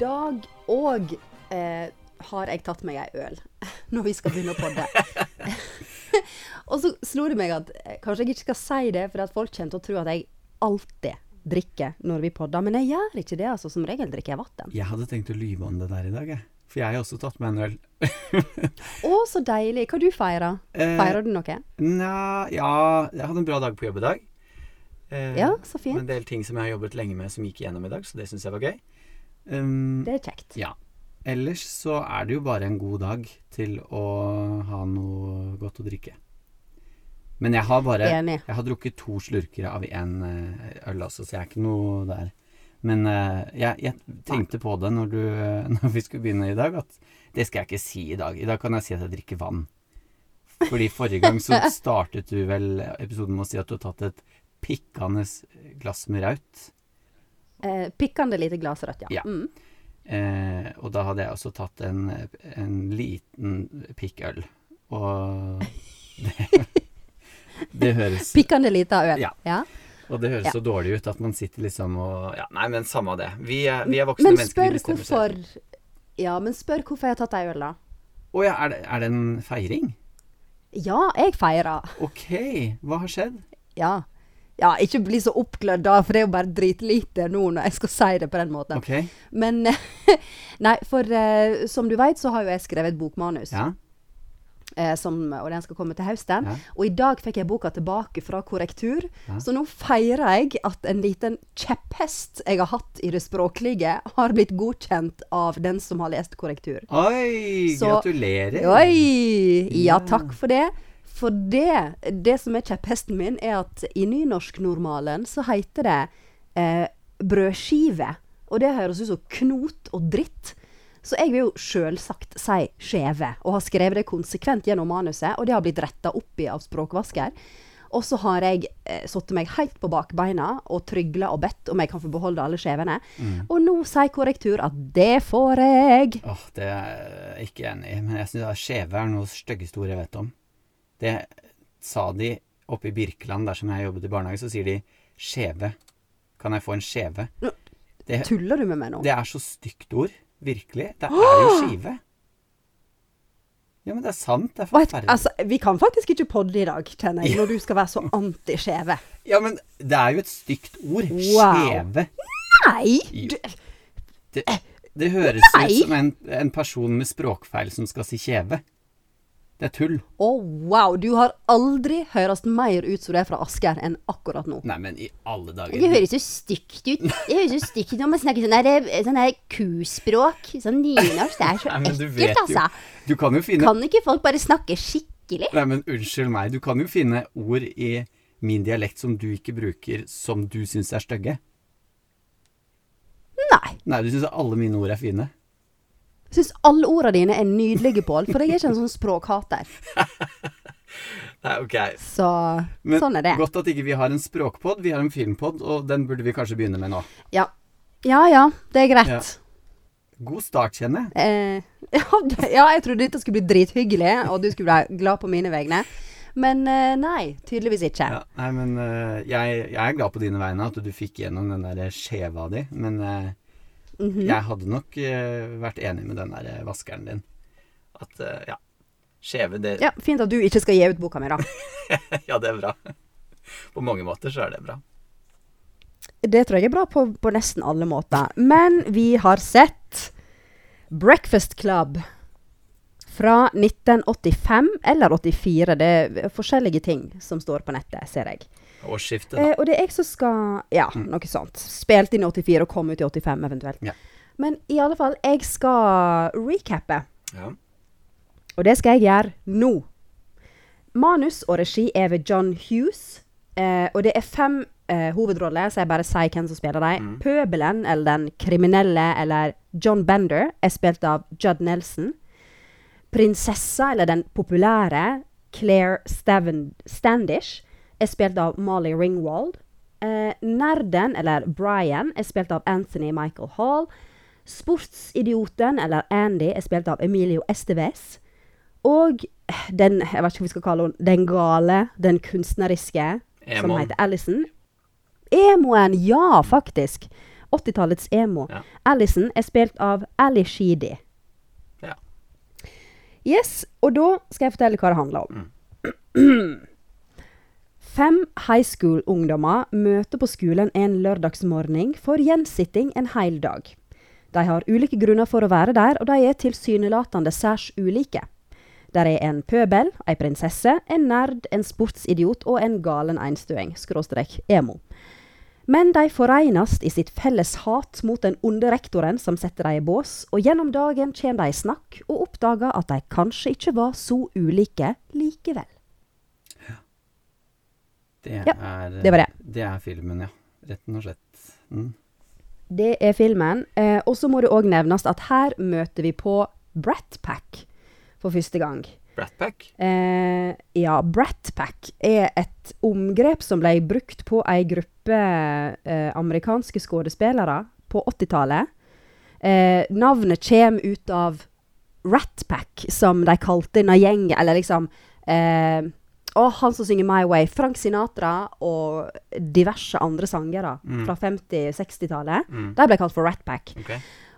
Dag òg eh, har jeg tatt meg ei øl når vi skal begynne å podde. og så slo det meg at eh, kanskje jeg ikke skal si det, for at folk kommer til å tro at jeg alltid drikker når vi podder. Men jeg gjør ikke det, altså. Som regel drikker jeg vann. Jeg hadde tenkt å lyve om det der i dag, jeg. For jeg har også tatt meg en øl. Å, så deilig. Hva du feirer? Eh, Feirer du noe? Nja, ja Jeg hadde en bra dag på jobb i dag. Eh, Ja, så fint. En del ting som jeg har jobbet lenge med, som gikk igjennom i dag, så det syns jeg var gøy. Um, Det er kjekt. Ja. Ellers så er det jo bare en god dag til å ha noe godt å drikke. Men jeg har bare. Jeg har drukket to slurker av én øl også, så jeg er ikke noe der. Men eh, jeg, jeg tenkte på det når, du, når vi skulle begynne i dag, at det skal jeg ikke si i dag. I dag kan jeg si at jeg drikker vann. Fordi forrige gang så startet du vel episoden med å si at du har tatt et pikkende glass med raut. Eh, pikkende lite glass rødt, ja. Ja. Mm. Eh, og da hadde jeg også tatt en, en liten pikkøl. Og det, det høres Pikkende lite øl. Ja. ja. Og det høres Ja. så dårlig ut at man sitter liksom og Ja, nei, men samme det. Vi er, vi er voksne Men mennesker. spør hvorfor. Ja, men spør hvorfor jeg har tatt ei øl, da. Å ja, er det, er det en feiring? Ja, jeg feirer. Ok, hva har skjedd? Ja. Ja, ikke bli så oppglødd da, for det er jo bare dritlite nå når jeg skal si det på den måten. Ok, Men Nei, for uh, som du vet, så har jo jeg skrevet et bokmanus. ja. eh, som, og den skal komme til høsten. Ja. Og i dag fikk jeg boka tilbake fra korrektur. Ja. Så nå feirer jeg at en liten kjepphest jeg har hatt i det språklige, har blitt godkjent av den som har lest korrektur. Oi, Så- gratulerer. Oi! Ja. takk for det. For det, det som er kjepphesten min, er at i nynorsknormalen så heter det eh, brødskive. Og det høres ut som knot og dritt. Så jeg vil jo sjølsagt si skjeve, og har skrevet det konsekvent gjennom manuset, og det har blitt retta opp i av språkvasker. Og så har jeg eh, satt meg helt på bakbeina og trygla og bedt om jeg kan få beholde alle skjevene. Og nå sier korrektur at det får jeg. Åh, det er jeg ikke enig i, men jeg syns skjeve er noe styggeste ordet jeg vet om. Det sa de oppe i Birkeland, der som jeg jobbet i barnehage, så sier de skjeve. Kan jeg få en skjeve? Det, Tuller du med meg nå? det er så stygt ord. Virkelig. Det er jo skive. Ja, men det er sant. Det er forferdelig. altså, vi kan faktisk ikke podde i dag, kjenner jeg, når du skal være så anti-skjeve. Ja, men det er jo et stygt ord. Wow. Skjeve. Nei! Du, Det, det høres Nei. ut som en, en person med språkfeil som skal si kjeve. Det er tull. Å, wow! Du har aldri høres mer ut som det er fra Asker enn akkurat nå. Nei, men i alle dager. Det høres så stygt ut. Det høres så stygt ut når man snakker sånn der kuspråk. Sånn nynorsk. Det er så Nei, du ekkelt, altså. Du kan jo finne Kan ikke folk bare snakke skikkelig? Nei, men unnskyld meg. Du kan jo finne ord i min dialekt som du ikke bruker, som du syns er stygge. Nei. Nei, du syns alle mine ord er fine. Syns alle ordene dine er nydelige, Pål. For jeg er ikke en sånn språkhater. Nei, ok. Så Men sånn er det. godt at ikke vi har en språkpod, vi har en filmpod, og den burde vi kanskje begynne med nå. Ja. Ja ja, det er greit. Ja. God start, kjenner jeg. Eh, ja, ja, jeg trodde dette skulle bli drithyggelig, og du skulle bli glad på mine vegne. Men eh, nei, tydeligvis ikke. Ja, nei, men eh, jeg, jeg er glad på dine vegne at du fikk gjennom den der skjeva di, men eh, Mhm. jeg hadde nok uh, vært enig med den der vaskeren din. At uh, ja, skjeve det Ja, Fint at du ikke skal gi ut boka mi, da. Ja, det er bra. På mange måter så er det bra. Det tror jeg er bra på, på nesten alle måter. Men vi har sett Breakfast Club fra 1985 eller 84. Det er forskjellige ting som står på nettet, ser jeg. Årsskiftet, da. Eh, og det er jeg som skal Ja, noe sånt. Spilt inn i 84 og kom ut i 85 eventuelt. Ja. Men i alle fall, jeg skal recappe. Ja. Og det skal jeg gjøre nå. Manus og regi er ved John Hughes. Eh, og det er fem eh, hovedroller, så jeg bare sier hvem som spiller dem. Pøbelen, eller den kriminelle, eller John Bender, er spilt av Judd Nelson. Prinsessa, eller den populære, Claire Staven Standish, er spilt av Molly Ringwald. Eh, nerden, eller Brian, er spilt av Anthony Michael Hall. Sportsidioten, eller Andy, er spilt av Emilio Esteves. Og den, jeg vet ikke hva vi skal kalle henne, den gale, den kunstneriske, som heter Alison. Emoen, ja, faktisk. 80-tallets emo. Ja. Alison er spilt av Ali Sheedy. Ja. Yes, og da skal jeg fortelle hva det handler om. Fem high school-ungdommer møter på skolen en lørdagsmorgen for gjensitting en hel dag. De har ulike grunner for å være der, og de er tilsynelatende særs ulike. Der er en pøbel, ei prinsesse, en nerd, en sportsidiot og en galen einstøing, skråstrek emo. Men de forenes i sitt felles hat mot den onde rektoren som setter dem i bås, og gjennom dagen kommer de i snakk og oppdager at de kanskje ikke var så ulike likevel. Det Ja, er det var det. Det er filmen, ja. Retten og slett. Mm. Det er filmen. Eh, og så må det òg nevnes at her møter vi på Brat Pack for første gang. Brat Pack? Eh, ja, Brat Pack er et omgrep som ble brukt på ei gruppe eh, amerikanske skuespillere på 80-tallet. Eh, navnet kommer ut av Rat Pack, som de kalte denne gjengen, eller liksom eh, Å, han som synger My Way. Frank Sinatra og diverse andre sangere Mm. fra 50-, 60-tallet. Mm. De ble kalt for Rat Pack.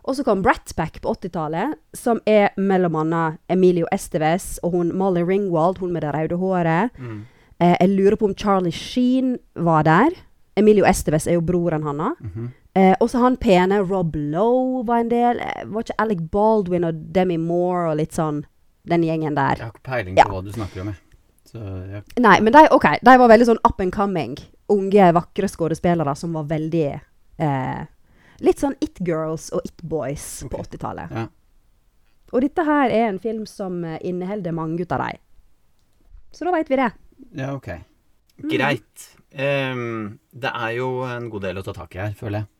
Og så kom Brat Pack på 80-tallet, som er mellom annet Emilio Esteves og hun Molly Ringwald, hun med det røde håret. Mm. Eh, jeg lurer på om Charlie Sheen var der. Emilio Esteves er jo broren hans. Mhm. Eh, og så han pene Rob Lowe var en del. Eh, var ikke Alec Baldwin og Demi Moore og litt sånn den gjengen Jeg der? har ikke peiling Ja. på hva du snakker om, jeg. Så ja. Nei, men de, okay, de var veldig sånn up and coming. Unge, vakre skuespillere som var veldig eh, Litt sånn It Girls og It Boys på 80-tallet. Ja. Og dette her er en film som eh, inneholder mange av dem. Så da veit vi det. Ja, ok. Mm. Greit. Ehm, det er jo en god del å ta tak i her, føler jeg.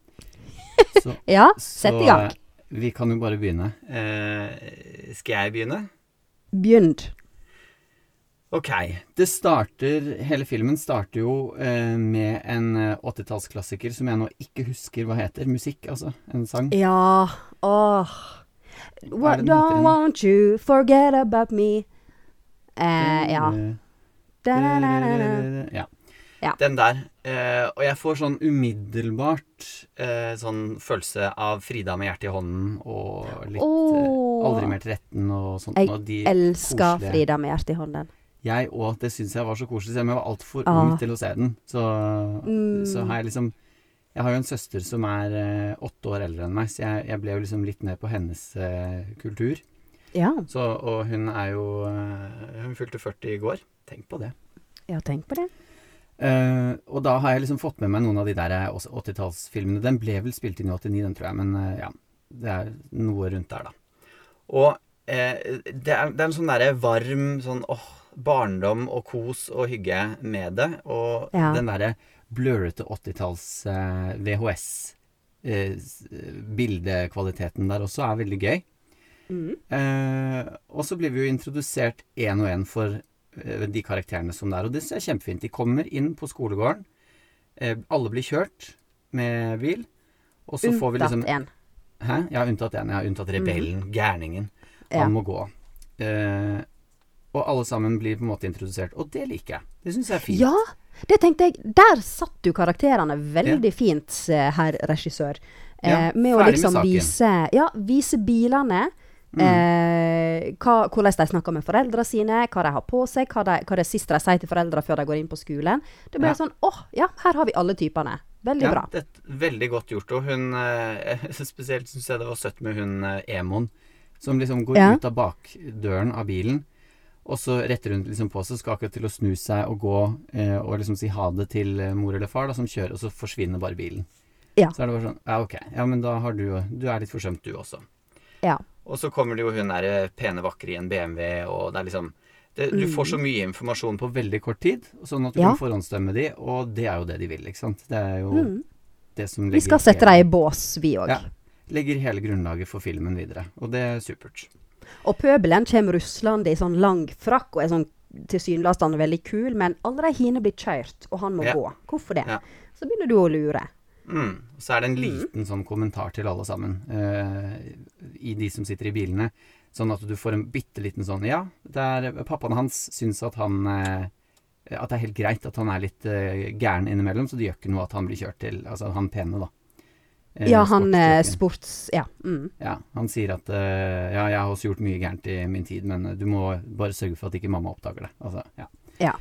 Så, Ja, sett i gang. Så Vi kan jo bare begynne. Uh, skal jeg begynne? Begynn. Ok. Det starter Hele filmen starter jo eh, med en eh, 80-tallsklassiker som jeg nå ikke husker hva heter. Musikk, altså. En sang. Ja. Åh. What don't want you forget about me. Eh, ja. Eh, Da-da-da-da-da. Ja. Ja. Den der. Eh, og jeg får sånn umiddelbart eh, sånn følelse av Frida med hjertet i hånden og litt eh, Aldri mer til retten og sånt. Jeg og de Elsker koselige- Frida med hjertet i hånden. Jeg òg. Det syns jeg var så koselig, selv om jeg var altfor Ah. ung til å se den. Så, Mm. så har jeg liksom Jeg har jo en søster som er eh, åtte år eldre enn meg, så jeg, jeg ble jo liksom litt med på hennes eh, kultur. Ja. Så, og hun er jo eh, Hun fylte 40 i går. Tenk på det. ja, tenk på det. Uh, og da har jeg liksom fått med meg noen av de der eh, 80-tallsfilmene. Den ble vel spilt inn i 89, den tror jeg, men uh, ja. Det er noe rundt der, da. Og uh, det, er, det er en sånn derre varm sånn åh, barndom og kos og hygge med det. Og Ja. den derre blurrete 80-talls eh, VHS eh, der også er veldig gøy. Mm. Eh, og så blir vi jo introdusert én og én for eh, de karakterene som det er. Og det er kjempefint. De kommer inn på skolegården. Eh, alle blir kjørt med bil. Og så får vi liksom Unntatt én. Hæ? Ja, unntatt én. Ja, unntatt rebellen. Gærningen. Ja. Han må gå. Eh, og alle sammen blir på en måte introdusert. Og det liker jeg. Det syns jeg er fint. Ja, det tenkte jeg. Der satt du karakterene veldig fint, eh, herr regissør. Eh, Ja, med å liksom med vise Ja, vise bilene. Mm. Eh, hva, hvordan de snakker med foreldrene sine, hva de har på seg, hva, de, hva det siste de sier til foreldrene før de går inn på skolen. Det ble Ja. sånn åh, ja, her har vi alle typene. Veldig ja, bra. Det er veldig godt gjort. Og hun eh, Spesielt syns jeg det var søtt med hun eh, Emon, som liksom går Ja. ut av bakdøren av bilen. Og så retter hun liksom på seg, skal akkurat til å snu seg og gå eh, og liksom si ha det til eh, mor eller far, da, som kjører, og så forsvinner bare bilen. Ja. Så er det bare sånn Ja, ok. Ja, men da har du Du er litt forsømt, du også. Ja. Og så kommer det jo hun derre pene, vakre i en BMW, og det er liksom det, Du får så mye informasjon på veldig kort tid, sånn at du Mm. Ja. kan forhåndsdømme de, og det er jo det de vil, ikke sant. Det er jo Mm. det som legger Vi skal sette deg i bås, vi òg. Ja. Legger hele grunnlaget for filmen videre, og det er supert. Og pøbelen kommer ruslende i sånn lang frakk og er sånn tilsynelatende veldig kul, men alle de hine blir kjørt, og han må Ja. gå. Hvorfor det? Ja. Så begynner du å lure. Mm. Så er det en liten sånn kommentar til alle sammen, uh, i de som sitter i bilene. Sånn at du får en bitte liten sånn Ja, det er, pappaen hans syns at han uh, At det er helt greit at han er litt uh, gæren innimellom, så det gjør ikke noe at han blir kjørt til Altså han pene, da. Eh, Ja, han eh, sports... Ja. Mm. Ja, han sier at eh, ja, jeg har også gjort mye gærent i min tid, men eh, du må bare sørge for at ikke mamma oppdager det. Altså, ja. Ja.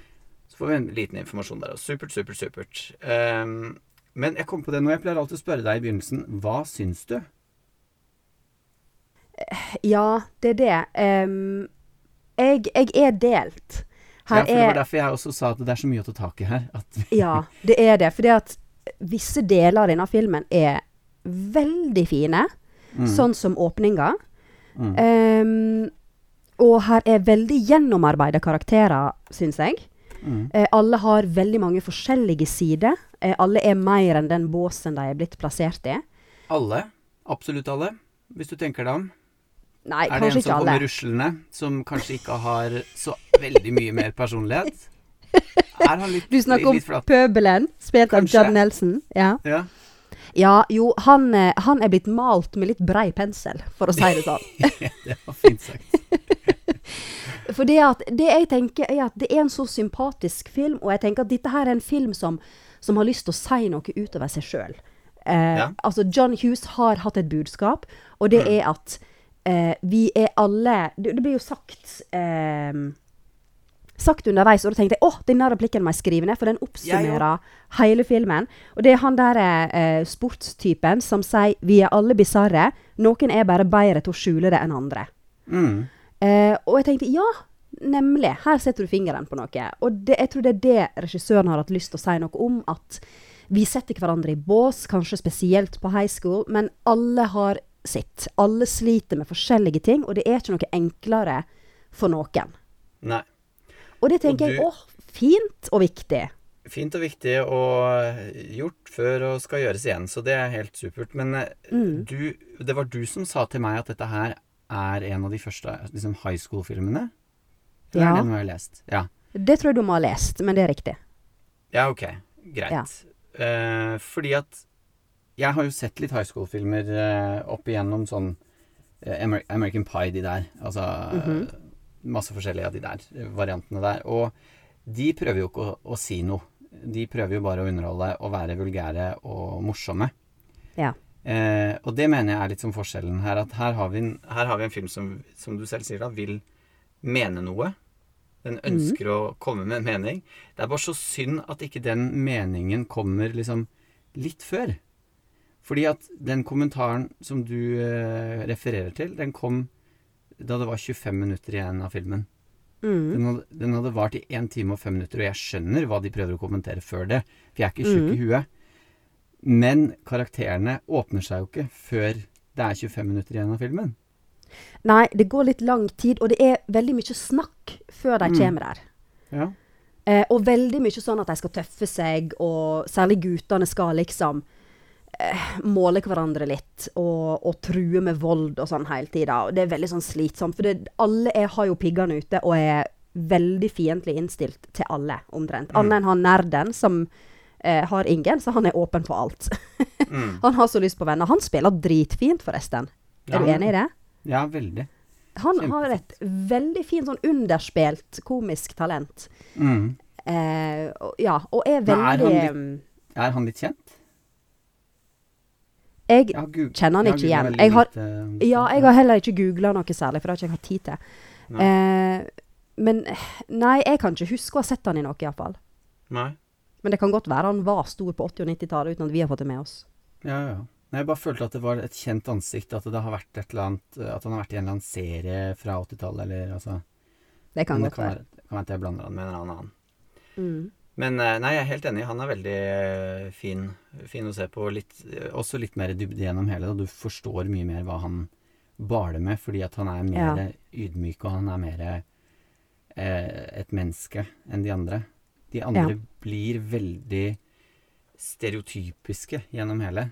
Så får vi en liten informasjon der. og Supert, supert, supert. Um, men jeg kom på det nå. Jeg pleier alltid å spørre deg i begynnelsen. Hva syns du? ja, det er det. Um, jeg, jeg er delt. ja, for Det var er derfor jeg også sa at det er så mye å ta tak i her. At, Ja, det er det. Fordi at visse deler av denne filmen er veldig fine. Mm, Sånn som åpninga. mm, Um, og her er veldig gjennomarbeida karakterer, syns jeg. mm. Eh, alle har veldig mange forskjellige sider. Eh, alle er mer enn den båsen de er blitt plassert i. Alle. Absolutt alle. Hvis du tenker deg om. Nei, Er det en som ikke kommer alle. ruslende, som kanskje ikke har så veldig mye mer personlighet? Er han litt, Du snakker om litt flat? pøbelen, spilt av John Nelson. Ja. Ja. Ja, jo, han, eh, han er blitt malt med litt brei pensel, for å si det sånn. det var fint sagt. For det, at, det jeg tenker er at det er en så sympatisk film, og jeg tenker at dette her er en film som, som har lyst til å si noe utover seg sjøl. Eh, Ja. Altså, John Hughes har hatt et budskap, og det er at eh, vi er alle Det, det blir jo sagt eh, Sagt underveis, og da tenkte jeg åh, denne replikken må jeg skrive ned, for den oppsummerer hele filmen. Og det er han der eh, sportstypen som sier 'vi er alle bisarre', noen er bare bedre til å skjule det enn andre. Mm. Eh, og jeg tenkte ja, nemlig. Her setter du fingeren på noe. Og det, jeg tror det er det regissøren har hatt lyst til å si noe om. At vi setter hverandre i bås, kanskje spesielt på high school, men alle har sitt. Alle sliter med forskjellige ting, og det er ikke noe enklere for noen. Nei. Og det tenker Og jeg åh, fint og viktig. Fint og viktig og gjort før og skal gjøres igjen, så det er helt supert. Men eh, Mm. du, det var du som sa til meg at dette her er en av de første liksom, high school-filmene? Ja. er det noe jeg har lest? Ja. Det tror jeg du må ha lest, men det er riktig. Ja, ok. Greit. Ja. Uh, fordi at jeg har jo sett litt high school-filmer uh, opp igjennom sånn uh, American Pie, de der. Altså Mhm. Masse forskjellige av de der eh, variantene der. Og de prøver jo ikke å, å si noe. De prøver jo bare å underholde og være vulgære og morsomme. Ja. Eh, og det mener jeg er litt som forskjellen her. At her har vi en, her har vi en film som, som du selv sier da, vil mene noe. Den ønsker å komme med en mening. Det er bare så synd at ikke den meningen kommer liksom litt før. Fordi at den kommentaren som du eh, refererer til, den kom da det var 25 minutter igjen av filmen. Mm. Den hadde, den hadde vart i 1 time og 5 minutter, og jeg skjønner hva de prøver å kommentere før det, for jeg er ikke tjukk i huet. Men karakterene åpner seg jo ikke før det er 25 minutter igjen av filmen. Nei, det går litt lang tid, og det er veldig mye snakk før de Mm. kommer der. Ja. Eh, og veldig mye sånn at de skal tøffe seg, og særlig guttene skal liksom eh, måle hverandre litt, og, og truer med vold og sånn hele tida. Det er veldig sånn slitsomt, for det, alle er, har jo piggene ute og er veldig fiendtlig innstilt til alle, omtrent. Mm. Annet enn han nerden som eh, har ingen, så han er åpen på alt. Mm. han har så lyst på venner. Han spiller dritfint, forresten. Er Ja, du enig i det? ja, veldig. Han Kjempe. har et veldig fint sånn underspilt komisk talent. Mm. Eh, og- ja, og er Men er han veldig litt- mm, Er han litt kjent? Jeg ja, kjenner han ikke igjen. Jeg har, om ja, jeg har heller ikke googla noe særlig, for det har ikke jeg hatt tid til. Eh, men nei, jeg kan ikke huske å ha sett han i noe, iallfall. Men det kan godt være han var stor på 80- og 90-tallet uten at vi har fått det med oss. Ja, ja. Jeg bare følte at det var et kjent ansikt, at det har vært et eller annet At han har vært i en eller annen serie fra 80-tallet, eller altså Det kan godt være. Det kan være at jeg blander han med en annen. Mm. Men eh, nei, jeg er helt enig. Han er veldig eh, fin, fin å se på. Litt, eh, også litt mer dybde gjennom hele. Og du forstår mye mer hva han baler med, fordi at han er mer Ja. ydmyk, og han er mer eh, et menneske enn de andre. De andre Ja. blir veldig stereotypiske gjennom hele.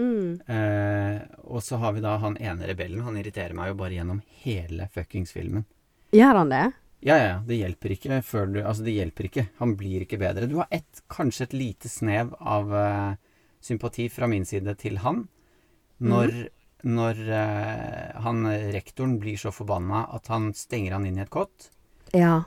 Mm. Eh, og så har vi da han ene rebellen. Han irriterer meg jo bare gjennom hele fuckings filmen. Gjør han det? Ja, ja, det hjelper ikke før du Altså, det hjelper ikke. Han blir ikke bedre. Du har ett, kanskje et lite snev av uh, sympati fra min side til han når, når uh, han rektoren blir så forbanna at han stenger han inn i et kott. Ja.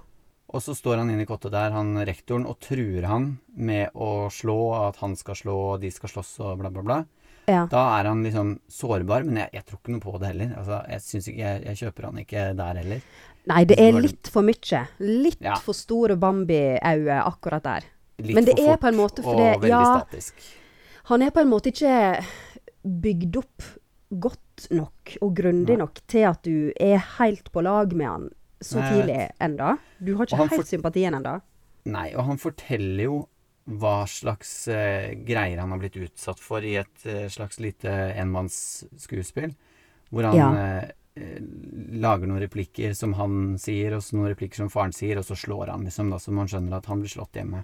Og så står han inne i kottet der, han rektoren, og truer han med å slå, at han skal slå, og de skal slåss og bla, bla, bla. Ja. Da er han liksom sårbar, men jeg, jeg tror ikke noe på det heller. Altså, jeg, ikke, jeg, jeg kjøper han ikke der heller. Nei, det er litt for mye. Litt Ja. for store Bambi-øyne akkurat der. Litt Men det for er fort på en måte og fordi veldig Ja, statisk. han er på en måte ikke bygd opp godt nok og grundig nok til at du er helt på lag med han så tidlig enda. Du har ikke helt sympatien enda. Nei, og han forteller jo hva slags eh, greier han har blitt utsatt for i et eh, slags lite enmannsskuespill. Hvor han Ja. eh, lager noen replikker som han sier, og så noen replikker som faren sier, og så slår han liksom, da, så man skjønner at han blir slått hjemme.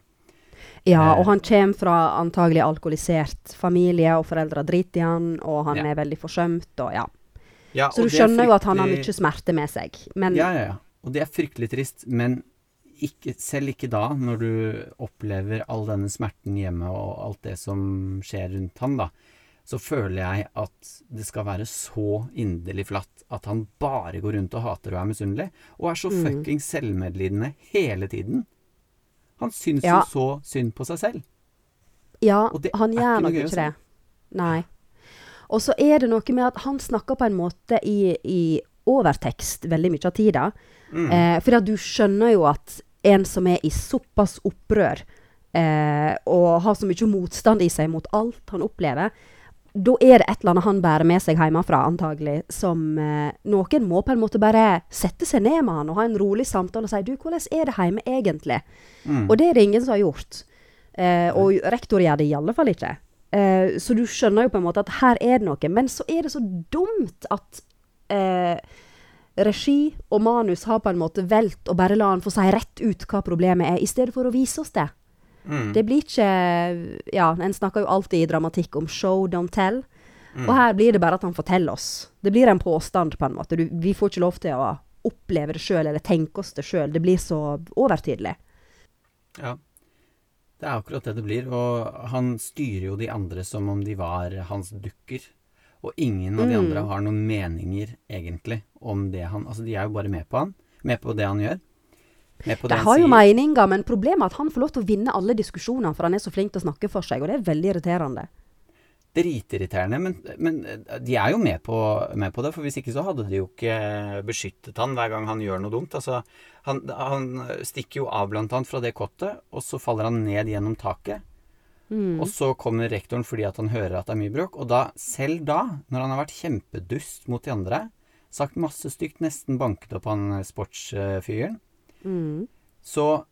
Ja, Eh. og han kommer fra antagelig alkoholisert familie, og foreldra driter i han, og han Ja. er veldig forsømt, og ja. Ja, Så og du det er skjønner jo at han har mye smerte med seg. Men Ja, ja, ja. Og det er fryktelig trist, men ikke, selv ikke da, når du opplever all denne smerten hjemme og alt det som skjer rundt han, da, så føler jeg at det skal være så inderlig flatt at han bare går rundt og hater og er misunnelig, og er så Mm. fuckings selvmedlidende hele tiden. Han syns Ja. jo så synd på seg selv. Ja, han gjør nok ikke det. Nei. Og så er det noe med at han snakker på en måte i, i overtekst veldig mye av tida. Mm. Eh, for at du skjønner jo at en som er i såpass opprør, eh, og har så mye motstand i seg mot alt han opplever, da er det et eller annet han bærer med seg hjemmefra, antagelig, som eh, noen må på en måte bare sette seg ned med han og ha en rolig samtale og si du, hvordan er det hjemme egentlig? Mm. Og det er det ingen som har gjort. Eh, og rektor gjør det i alle fall ikke. Eh, så du skjønner jo på en måte at her er det noe. Men så er det så dumt at eh, regi og manus har på en måte valgt å bare la han få si rett ut hva problemet er, i stedet for å vise oss det. Mm. Det blir ikke Ja, en snakker jo alltid i dramatikk om show, don't tell. Mm. Og her blir det bare at han forteller oss. Det blir en påstand, på en måte. Du, vi får ikke lov til å oppleve det sjøl, eller tenke oss det sjøl. Det blir så overtydelig. Ja. Det er akkurat det det blir. Og han styrer jo de andre som om de var hans dukker. Og ingen av de Mm. andre har noen meninger, egentlig, om det han Altså, de er jo bare med på han. Med på det han gjør. De har jo meninger, men problemet er at han får lov til å vinne alle diskusjonene, for han er så flink til å snakke for seg, og det er veldig irriterende. Dritirriterende, men, men eh, de er jo med på, med på det. For hvis ikke så hadde de jo ikke beskyttet han hver gang han gjør noe dumt. Altså, han, han stikker jo av blant annet fra det kottet, og så faller han ned gjennom taket. Mm. Og så kommer rektoren fordi at han hører at det er mye bråk. Og da, selv da, når han har vært kjempedust mot de andre, sagt masse stygt, nesten banket opp han eh, sportsfyren, Mm. så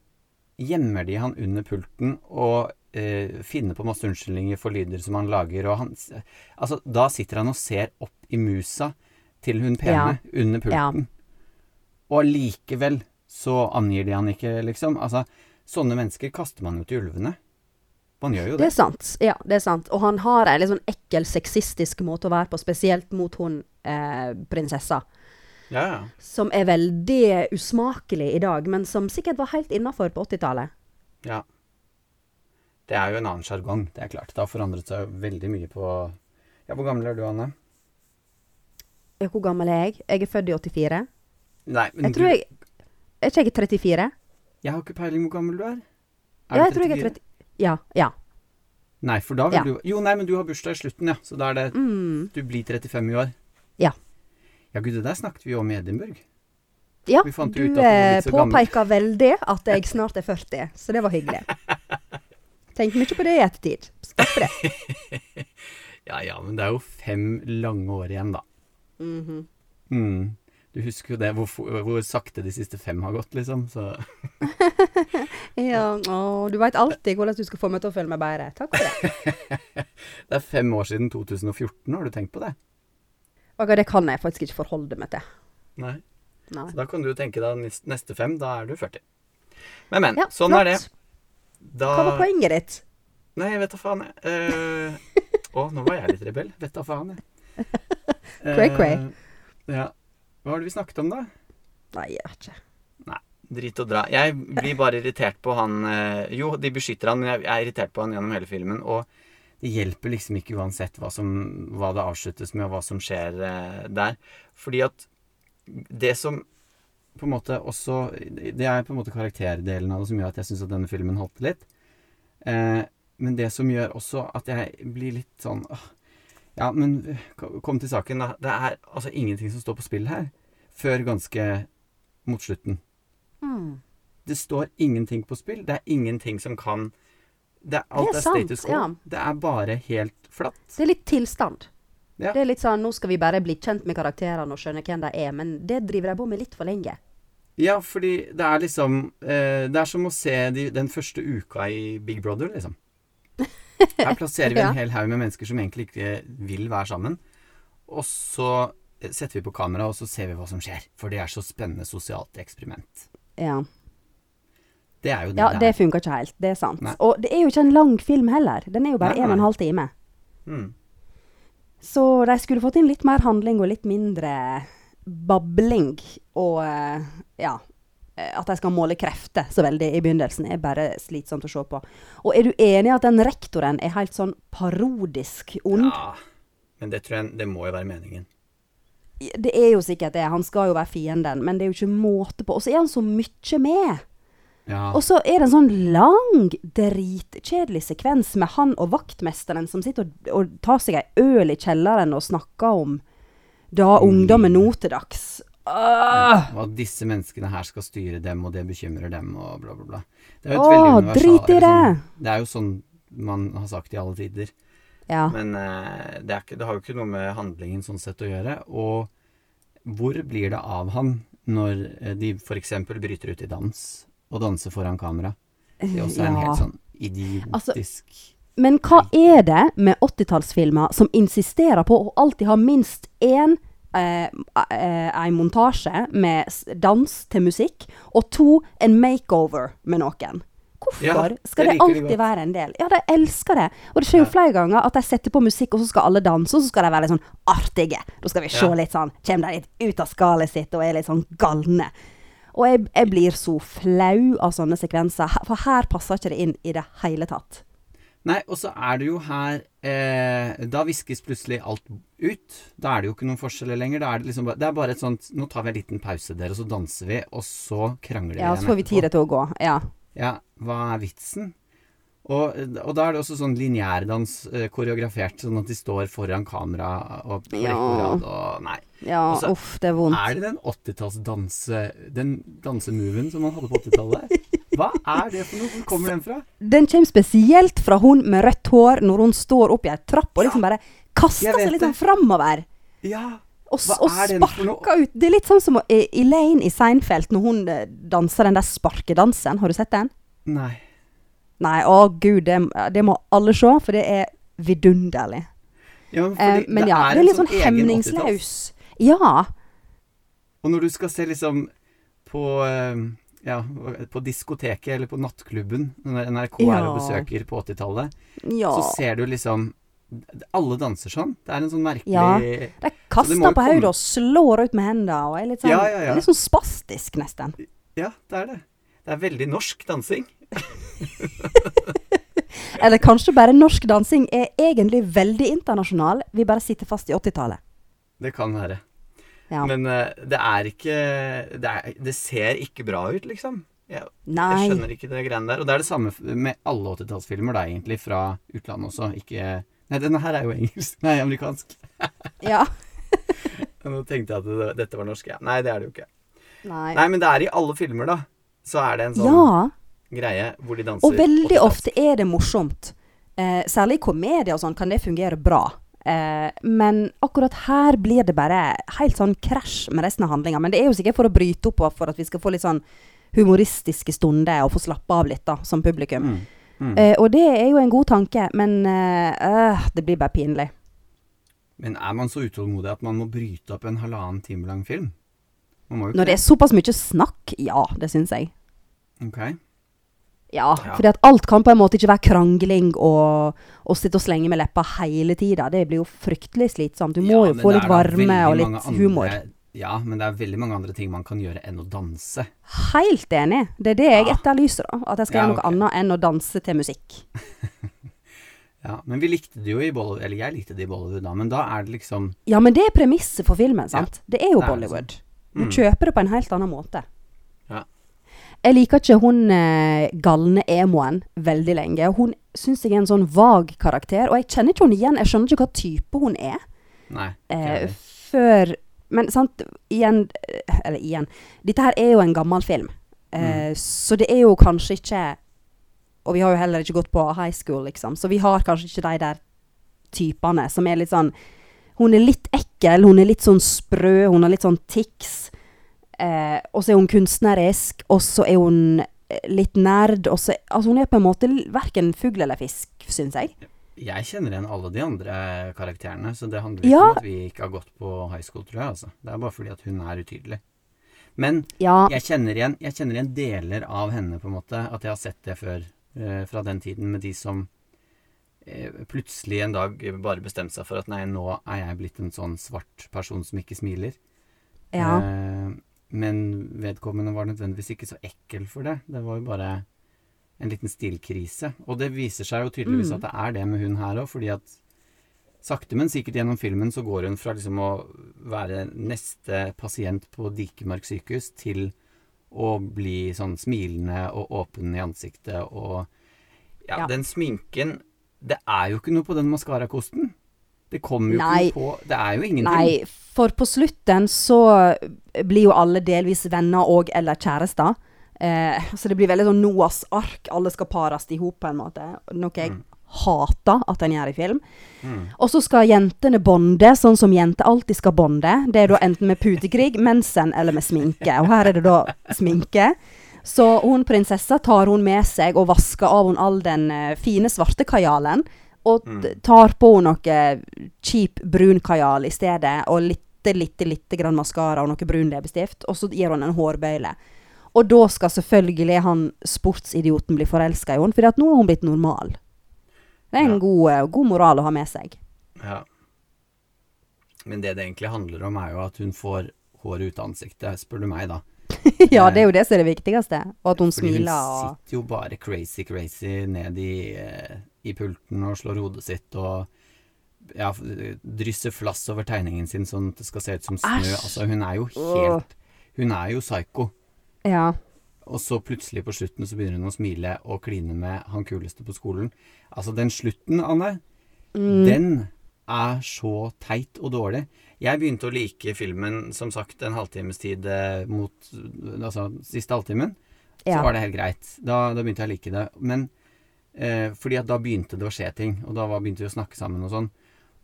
gjemmer de han under pulten og eh, finner på masse unnskyldninger for lyder som han lager. Og han, altså, da sitter han og ser opp i musa til hun pene under pulten. Og allikevel så angir de han ikke, liksom. Altså, sånne mennesker kaster man jo til ulvene. Man gjør jo Det det. er sant. Ja, det er sant. Og han har en litt sånn ekkel, sexistisk måte å være på, spesielt mot hun eh, prinsessa. Ja, ja. Som er veldig usmakelig i dag, men som sikkert var helt innafor på 80-tallet. Ja. Det er jo en annen sjargong, det er klart. Det har forandret seg veldig mye på Ja, hvor gammel er du, Anne? Ja, Hvor gammel er jeg? Jeg er født i 84. Nei, men Jeg tror du jeg Er ikke jeg 34? Jeg har ikke peiling hvor gammel du er. Ja, jeg jeg tror jeg er 30. Ja. Ja. Nei, for da vil Ja. du Jo, nei, men du har bursdag i slutten, ja. Så da er det Mm. Du blir 35 i år. Ja. Ja, gud, det der snakket vi jo om i Edinburgh. Ja, du eh, påpeker veldig at jeg snart er 40, så det var hyggelig. Tenk mye på det i ettertid. Stopp det. Ja ja, men det er jo fem lange år igjen, da. Mhm. Mm. Du husker jo det, hvor, hvor sakte de siste fem har gått, liksom. Så Ja, å, du veit alltid hvordan du skal få meg til å føle meg bedre. Takk for det. Det er fem år siden 2014, har du tenkt på det? Og det kan jeg faktisk ikke forholde meg til. Nei. Nei. Så da kan du tenke deg neste fem, da er du 40. Men, men. Ja, sånn flott. er det. Da Hva var poenget ditt? Nei, jeg vet da faen, jeg. Eh, Å, nå var jeg litt rebell. Vet da faen, jeg. Cray, cray. Eh, ja. Hva var det vi snakket om, da? Nei, jeg vet ikke. Nei, Drit og dra. Jeg blir bare irritert på han eh, Jo, de beskytter han, men jeg er irritert på han gjennom hele filmen. Og det hjelper liksom ikke uansett hva, som, hva det avsluttes med, og hva som skjer eh, der. Fordi at det som på en måte også Det er på en måte karakterdelen av det som gjør at jeg syns at denne filmen halter litt. Eh, men det som gjør også at jeg blir litt sånn åh, Ja, men kom til saken. da. Det er altså ingenting som står på spill her. Før ganske mot slutten. Mm. Det står ingenting på spill. Det er ingenting som kan det Alt Det er er, status quo. ja. Det er bare helt flatt. Det er litt tilstand. Ja. Det er litt sånn, Nå skal vi bare bli kjent med karakterene og skjønne hvem de er, men det driver de på med litt for lenge. Ja, fordi det er liksom eh, Det er som å se de, den første uka i Big Brother, liksom. Her plasserer vi en hel haug med mennesker som egentlig ikke vil være sammen. Og så setter vi på kamera, og så ser vi hva som skjer. For det er så spennende sosialt eksperiment. Ja, Det er jo det ja det det funker ikke helt. Det er sant. Nei. Og det er jo ikke en lang film heller. Den er jo bare én og en halv time. Mm. Så de skulle fått inn litt mer handling og litt mindre babling. Og eh, ja At de skal måle krefter så veldig i begynnelsen, er bare slitsomt å se på. Og er du enig i at den rektoren er helt sånn parodisk ond? Ja. Men det tror jeg Det må jo være meningen. Det er jo sikkert det. Han skal jo være fienden, men det er jo ikke måte på. Og så er han så mye med. Ja. Og så er det en sånn lang, dritkjedelig sekvens med han og vaktmesteren som sitter og, og tar seg ei øl i kjelleren og snakker om da ungdommen nå til dags. Åh! Og at disse menneskene her skal styre dem, og det bekymrer dem, og bla, bla, bla. Det er jo et Åh, veldig drit i sånn- det! Det er jo sånn man har sagt i alle tider. Ja. Men uh, det, ikke, det har jo ikke noe med handlingen sånn sett å gjøre. Og hvor blir det av han når eh, de f.eks. bryter ut i dans, og danser foran kamera? Det er også en helt sånn Altså, idiotisk Men hva er det med 80-tallsfilmer som insisterer på å alltid ha minst én eh, eh, en montasje med dans til musikk, og to en makeover med noen? Hvorfor Ja, skal det det alltid det være en del? Ja, de elsker det. Og det skjer jo Ja. flere ganger at de setter på musikk, og så skal alle danse, og så skal de være litt sånn artige. Da skal vi se Ja. litt sånn Kommer de litt ut av skallet sitt og er litt sånn galne. Og jeg, jeg blir så flau av sånne sekvenser, for her passer ikke det inn i det hele tatt. Nei, og så er det jo her eh, Da viskes plutselig alt ut. Da er det jo ikke noen forskjeller lenger. Da er det liksom bare, det er bare et sånt Nå tar vi en liten pause, dere, og så danser vi, og så krangler vi Ja, så får vi tid til å gå. Ja. Ja, hva er vitsen? Og, og da er det også sånn lineærdans uh, koreografert, sånn at de står foran kamera og på Ja. rad og Nei. Ja, Også, uff, det er vondt. Er det den 80-tallsdanse... Den dansemoven som man hadde på 80-tallet? Hva er det for noe? Hvor kommer den fra? Den kommer spesielt fra hun med rødt hår når hun står opp i ei trapp og liksom bare kaster seg litt sånn framover. Ja, Og, og er sparker ut. Det er litt sånn som Elaine i Seinfeld når hun eh, danser den der sparkedansen. Har du sett den? nei. Nei, å gud, det, det må alle se, for det er vidunderlig. Ja, Eh, men det ja, er det er litt sånn 80-talls. hemningsløs. Ja. Og når du skal se liksom på eh, ja, på diskoteket eller på nattklubben, når NRK er og besøker på 80-tallet, ja. så ser du liksom Alle danser sånn. Det er en sånn merkelig Ja. De kaster på hodet og slår ut med hendene og er litt sånn, Ja, ja, ja. litt sånn spastisk, nesten. Ja, det er det. Det er veldig norsk dansing. Eller kanskje bare norsk dansing er egentlig veldig internasjonal. Vi bare sitter fast i 80-tallet. Det kan være. Ja. Men uh, det er ikke det, er, det ser ikke bra ut, liksom. Jeg, jeg skjønner ikke det greiene der. Og det er det samme med alle 80-tallsfilmer, da, egentlig, fra utlandet også. Ikke Nei, denne her er jo engelsk. Nei, amerikansk. Ja. Nå tenkte jeg at det, dette var norsk. Ja. Nei, det er det jo ikke. Nei. Nei, men det er i alle filmer, da. Så er det en sånn Ja. Greie hvor de danser Og veldig 80-talls. ofte er det morsomt. Eh, særlig i komedier og sånn kan det fungere bra. Eh, men akkurat her blir det bare helt sånn krasj med resten av handlinga. Men det er jo sikkert for å bryte opp og for at vi skal få litt sånn humoristiske stunder og få slappe av litt, da, som publikum. Mm. Mm. Eh, og det er jo en god tanke, men eh, øh, det blir bare pinlig. Men er man så utålmodig at man må bryte opp en halvannen time lang film? Når det er såpass mye snakk, ja, det syns jeg. Ok. Ja, Ja. fordi alt kan på en måte ikke være krangling og, og sitte og slenge med leppa hele tida. Det blir jo fryktelig slitsomt. Du må Ja, jo få litt varme og litt andre- humor. Ja, men det er veldig mange andre ting man kan gjøre enn å danse. Helt enig. Det er det jeg Ja. etterlyser. da At jeg skal Ja, gjøre noe okay. annet enn å danse til musikk. Ja, Men vi likte det jo i Bollywood, eller jeg likte det i Bollywood da, men da er det liksom Ja, men det er premisset for filmen, sant? Det er jo det er Bollywood. Hun Mm. kjøper det på en helt annen måte. Jeg liker ikke hun eh, galne emoen veldig lenge. Hun syns jeg er en sånn vag karakter, og jeg kjenner ikke hun igjen. Jeg skjønner ikke hva type hun er. Nei. Eh, før Men sant, igjen eh, Eller igjen. Dette her er jo en gammel film. Mm. Eh, Så det er jo kanskje ikke Og vi har jo heller ikke gått på high school, liksom. Så vi har kanskje ikke de der typene som er litt sånn Hun er litt ekkel, hun er litt sånn sprø, hun har litt sånn tics. Eh, og så er hun kunstnerisk, og så er hun eh, litt nerd. Og så, altså hun er på en måte verken fugl eller fisk, syns jeg. Jeg kjenner igjen alle de andre karakterene, så det handler ikke Ja. om at vi ikke har gått på high school, tror jeg. altså. Det er bare fordi at hun er utydelig. Men Ja, jeg kjenner igjen, jeg kjenner igjen deler av henne, på en måte. At jeg har sett det før, eh, fra den tiden, med de som eh, plutselig en dag bare bestemte seg for at nei, nå er jeg blitt en sånn svart person som ikke smiler. ja. Eh, men vedkommende var nødvendigvis ikke så ekkel for det. Det var jo bare en liten stilkrise. Og det viser seg jo tydeligvis Mm. at det er det med hun her òg, fordi at sakte, men sikkert gjennom filmen så går hun fra liksom å være neste pasient på Dikemark sykehus til å bli sånn smilende og åpen i ansiktet og Ja, Ja. den sminken Det er jo ikke noe på den maskarakosten. Det kommer jo Nei. ikke noe på Det er jo ingenting. Nei, for på slutten så blir jo alle delvis venner og eller kjærester. Eh, så det blir veldig sånn Noas ark. Alle skal pares i hop, på en måte. Noe jeg Mm. hater at en gjør i film. Mm. Og så skal jentene bonde, sånn som jenter alltid skal bonde. Det er da enten med putekrig, mensen eller med sminke. Og her er det da sminke. Så hun prinsessa tar hun med seg og vasker av hun all den eh, fine svarte kajalen. Og Mm. tar på noe kjip brun kajal i stedet. Og litte, lite, lite grann maskara og noe brun leppestift. Og så gir hun en hårbøyle. Og da skal selvfølgelig han sportsidioten bli forelska i henne, for nå er hun blitt normal. Det er en Ja. god, eh, god moral å ha med seg. Ja. Men det det egentlig handler om, er jo at hun får håret ut av ansiktet, spør du meg, da. ja, det er jo det som er det viktigste. Og at hun Fordi smiler hun sitter jo bare crazy, crazy ned i, eh, i pulten og slår hodet sitt og ja, drysser flass over tegningen sin sånn at det skal se ut som snø. Æsj. Altså, hun er jo helt Hun er jo psyko. Ja. Og så plutselig på slutten så begynner hun å smile og kline med han kuleste på skolen. Altså, den slutten, Anne, Mm. den er så teit og dårlig. Jeg begynte å like filmen, som sagt, en halvtimes tid eh, mot Altså siste halvtimen. Så Ja. var det helt greit. Da, da begynte jeg å like det. Men eh, fordi at da begynte det å skje ting, og da var, begynte vi å snakke sammen og sånn.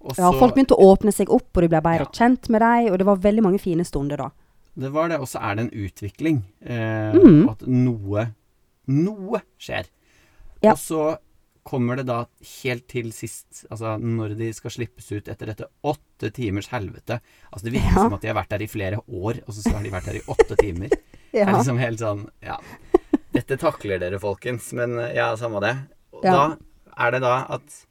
Og ja, folk begynte å åpne seg opp, og de ble bedre Ja. kjent med deg, og det var veldig mange fine stunder da. Det var det, og så er det en utvikling. Eh, mm. og At noe Noe skjer. Ja. Og så kommer det da helt til sist, altså når de skal slippes ut etter dette åtte timers helvete Altså det virker Ja. som at de har vært der i flere år, og så har de vært der i åtte timer. Det er liksom helt sånn Ja. Dette takler dere, folkens, men eh, ja, samme det. Og Ja. da er det da at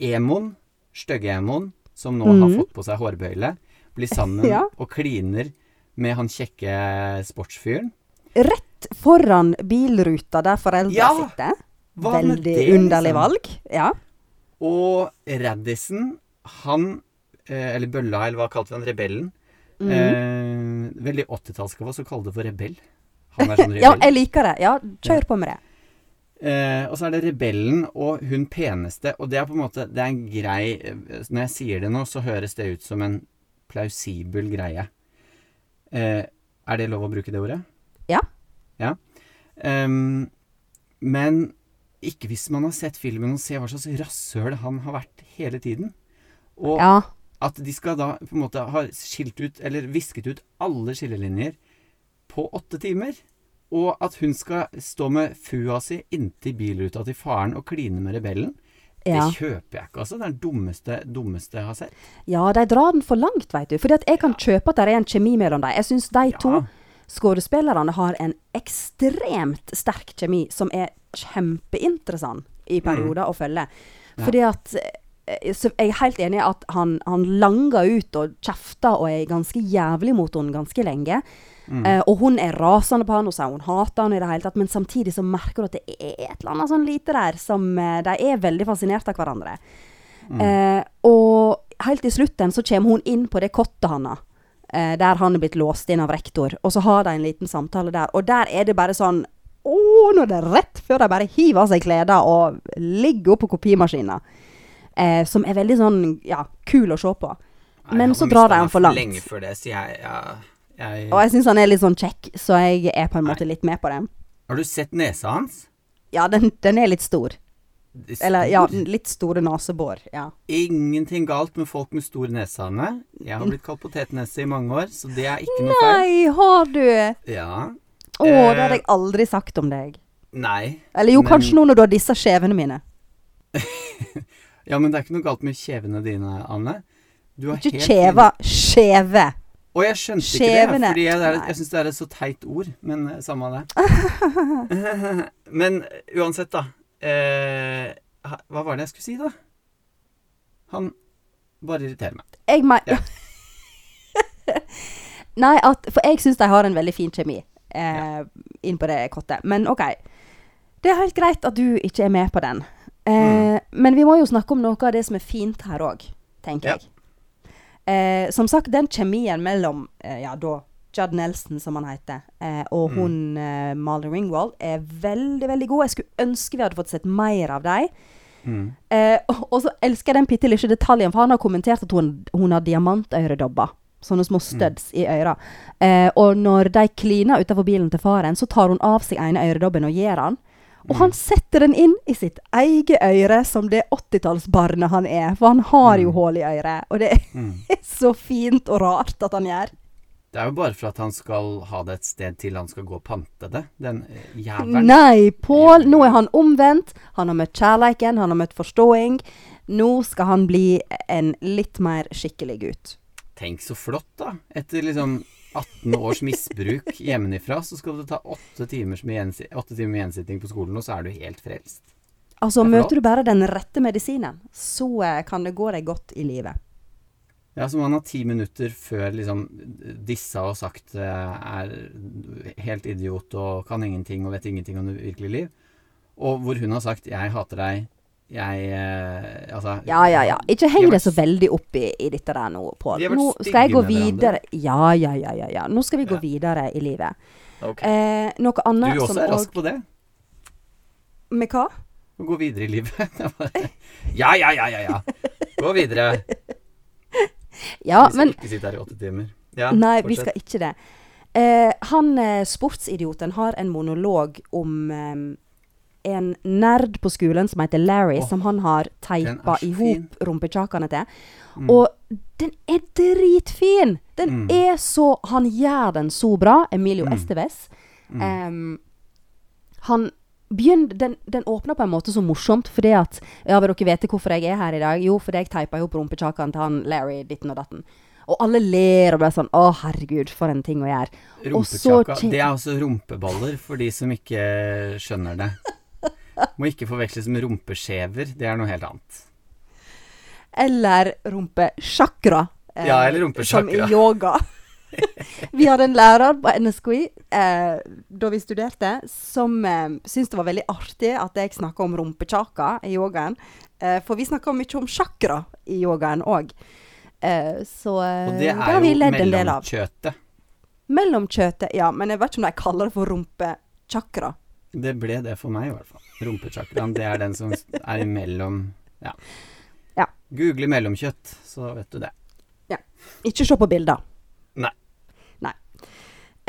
Emon, stygge-Emon, som nå har Mhm. fått på seg hårbøyle, blir sammen Ja. og kliner med han kjekke sportsfyren. Rett foran bilruta der foreldra Ja, sitter. Veldig det, underlig liksom? valg. Ja. Og Raddison, han eh, Eller Bølla, eller hva kalte vi han? Rebellen. Mm. Eh, veldig 80-tallsgave å kalle det for rebell. Han er sånn rebell. ja, jeg liker det. Ja, kjør på med det. Eh, og så er det rebellen og hun peneste, og det er på en måte Det er en grei eh, Når jeg sier det nå, så høres det ut som en plausibel greie. Eh, er det lov å bruke det ordet? Ja. Ja. Um, men ikke hvis man har sett filmen og ser hva slags rasshøl han har vært hele tiden. Og Ja. at de skal da på en måte ha skilt ut, eller visket ut alle skillelinjer på åtte timer. Og at hun skal stå med fua si inntil bilruta til faren og kline med rebellen. Ja. Det kjøper jeg ikke, altså. Det er det dummeste, dummeste jeg har sett. ja, de drar den for langt, veit du. Fordi at jeg kan kjøpe at det er en kjemi mellom dem. Jeg syns de Ja. to skuespillerne har en ekstremt sterk kjemi som er kjempeinteressant i perioder å følge. Fordi at eh, Jeg er helt enig i at han, han langer ut og kjefter og er ganske jævlig mot henne ganske lenge. Mm. Eh, og hun er rasende på han og sier hun hater han i det hele tatt, men samtidig så merker du at det er et eller annet sånn lite der som eh, De er veldig fascinert av hverandre. Mm. Eh, og helt i slutten så kommer hun inn på det kottet hans. eh, der han er blitt låst inn av rektor. Og så har de en liten samtale der. Og der er det bare sånn Å, nå er det rett før de bare hiver av seg klærne og ligger oppå kopimaskinen. Eh, som er veldig sånn ja, kul å se på. Nei, Men så drar de han for langt. Lenge før det, sier jeg, ja, jeg Og jeg syns han er litt sånn kjekk, så jeg er på en måte litt med på det. Har du sett nesa hans? Ja, den, den er litt stor. stor. Eller ja, litt store nesebor. Ja. Ingenting galt med folk med store nese, Anne. Jeg har blitt kalt potetnese i mange år, så det er ikke noe feil. Nei, har du? Ja. Å, det hadde Eh, jeg aldri sagt om deg. Nei. Eller jo, men- kanskje nå når du har disse skjevene mine. Ja, men det er ikke noe galt med kjevene dine, Anne. Du har Ikke helt kjeva, skjeve. Og jeg skjønte ikke det, fordi jeg, jeg syns det er et så teit ord. Men eh, samme av det. men eh, uansett, da. Eh, hva var det jeg skulle si, da? Han bare irriterer meg. Jeg meg... Ja. Nei, at, for jeg syns de har en veldig fin kjemi eh, inn på det kottet. Men OK. Det er helt greit at du ikke er med på den. Eh, Mm. Men vi må jo snakke om noe av det som er fint her òg, tenker Ja. jeg. Eh, som sagt, den kjemien mellom eh, ja, da Judd Nelson, som han heter, eh, og Mm. hun eh, Marlon Ringwald, er veldig, veldig god. Jeg skulle ønske vi hadde fått sett mer av dem. Mm. Eh, og, og så elsker jeg den bitte lille detaljen, for han har kommentert at hun, hun har diamantøredobber. Sånne små studs i øra. Eh, og når de kliner utenfor bilen til faren, så tar hun av seg ene øredobben og gir han. Og han setter den inn i sitt eget øre, som det 80-tallsbarnet han er. For han har jo Mm. hull i øret. Og det er Mm. så fint og rart at han gjør. Det er jo bare for at han skal ha det et sted til han skal gå og pante det. Den eh, jævelen. Nei, Pål, nå er han omvendt. Han har møtt kjærleiken, han har møtt forståing. Nå skal han bli en litt mer skikkelig gutt. Tenk så flott, da. Etter liksom 18 års misbruk hjemmefra, så skal det ta 8 timer med, gjensitting på skolen, og så er du helt frelst. Altså, er møter du bare den rette medisinen, så eh, kan det gå deg godt i livet. Ja, så man har ti minutter før liksom disse har sagt eh, er helt idiot og kan ingenting og vet ingenting om det virkelige liv, og hvor hun har sagt 'jeg hater deg', jeg eh, Altså Ja, ja, ja. Ikke heng deg så veldig opp i, i dette der nå, Pål. Nå skal jeg gå videre. Ja, ja, ja, ja, ja. Nå skal vi gå videre i livet. Ok. Eh, noe Du også er rask på det. Med hva? Å gå videre i livet. Ja, ja, ja, ja, ja. Gå videre. Ja, vi skal men ikke sitte her i åtte timer. Ja, Nei, vi skal ikke det. Eh, han eh, sportsidioten har en monolog om eh, en nerd på skolen som heter Larry, oh, som han har teipa i hop rumpekjakene til. Mm. Og den er dritfin! Den Mm. er så Han gjør den så bra, Emilio Mm. Esteves. Mm. Em, han begynn, den, den åpner på en måte så morsomt, fordi at Ja, vil dere vite hvorfor jeg er her i dag? Jo, fordi jeg teipa ihop rumpekjakene til han Larry ditten og datten. Og alle ler og blir sånn Å, herregud, for en ting å gjøre. Rumpekjaka. Det er altså rumpeballer, for de som ikke skjønner det. Må ikke forveksles med rumpeskjever. Det er noe helt annet. Eller rumpesjakra. eh, Ja, eller rumpesjakra. Som i yoga. vi hadde en lærer på NSKI eh, da vi studerte, som eh, syntes det var veldig artig at jeg snakka om rumpekjaka i yogaen. Eh, for vi snakka mye om sjakra i yogaen òg. Eh, så eh, Og det er jo mellomkjøtet. Mellomkjøtet, ja. Men jeg vet ikke om de kaller det for rumpechakra. Det ble det for meg, i hvert fall. Rumpechakraen, det er den som er imellom Ja. Ja. Google mellomkjøtt, så vet du det. Ja. Ikke se på bilder. Nei. Nei.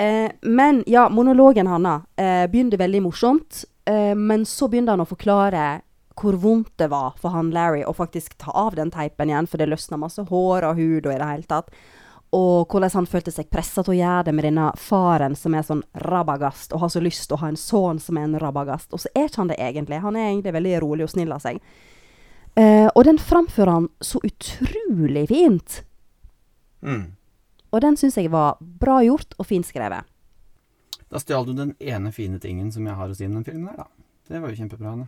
Eh, men ja, monologen hans eh, begynte veldig morsomt. Eh, men så begynte han å forklare hvor vondt det var for han Larry å faktisk ta av den teipen igjen, for det løsna masse hår og hud og i det hele tatt. Og hvordan han følte seg pressa til å gjøre det med denne faren som er sånn rabagast, og har så lyst til å ha en sønn som er en rabagast. Og så er ikke han det egentlig. Han er egentlig veldig rolig og snill av seg. Eh, og den framfører han så utrolig fint. Mm. Og den syns jeg var bra gjort og fint skrevet. Da stjal du den ene fine tingen som jeg har å si om den filmen her, da. Det var jo kjempebra. Anne.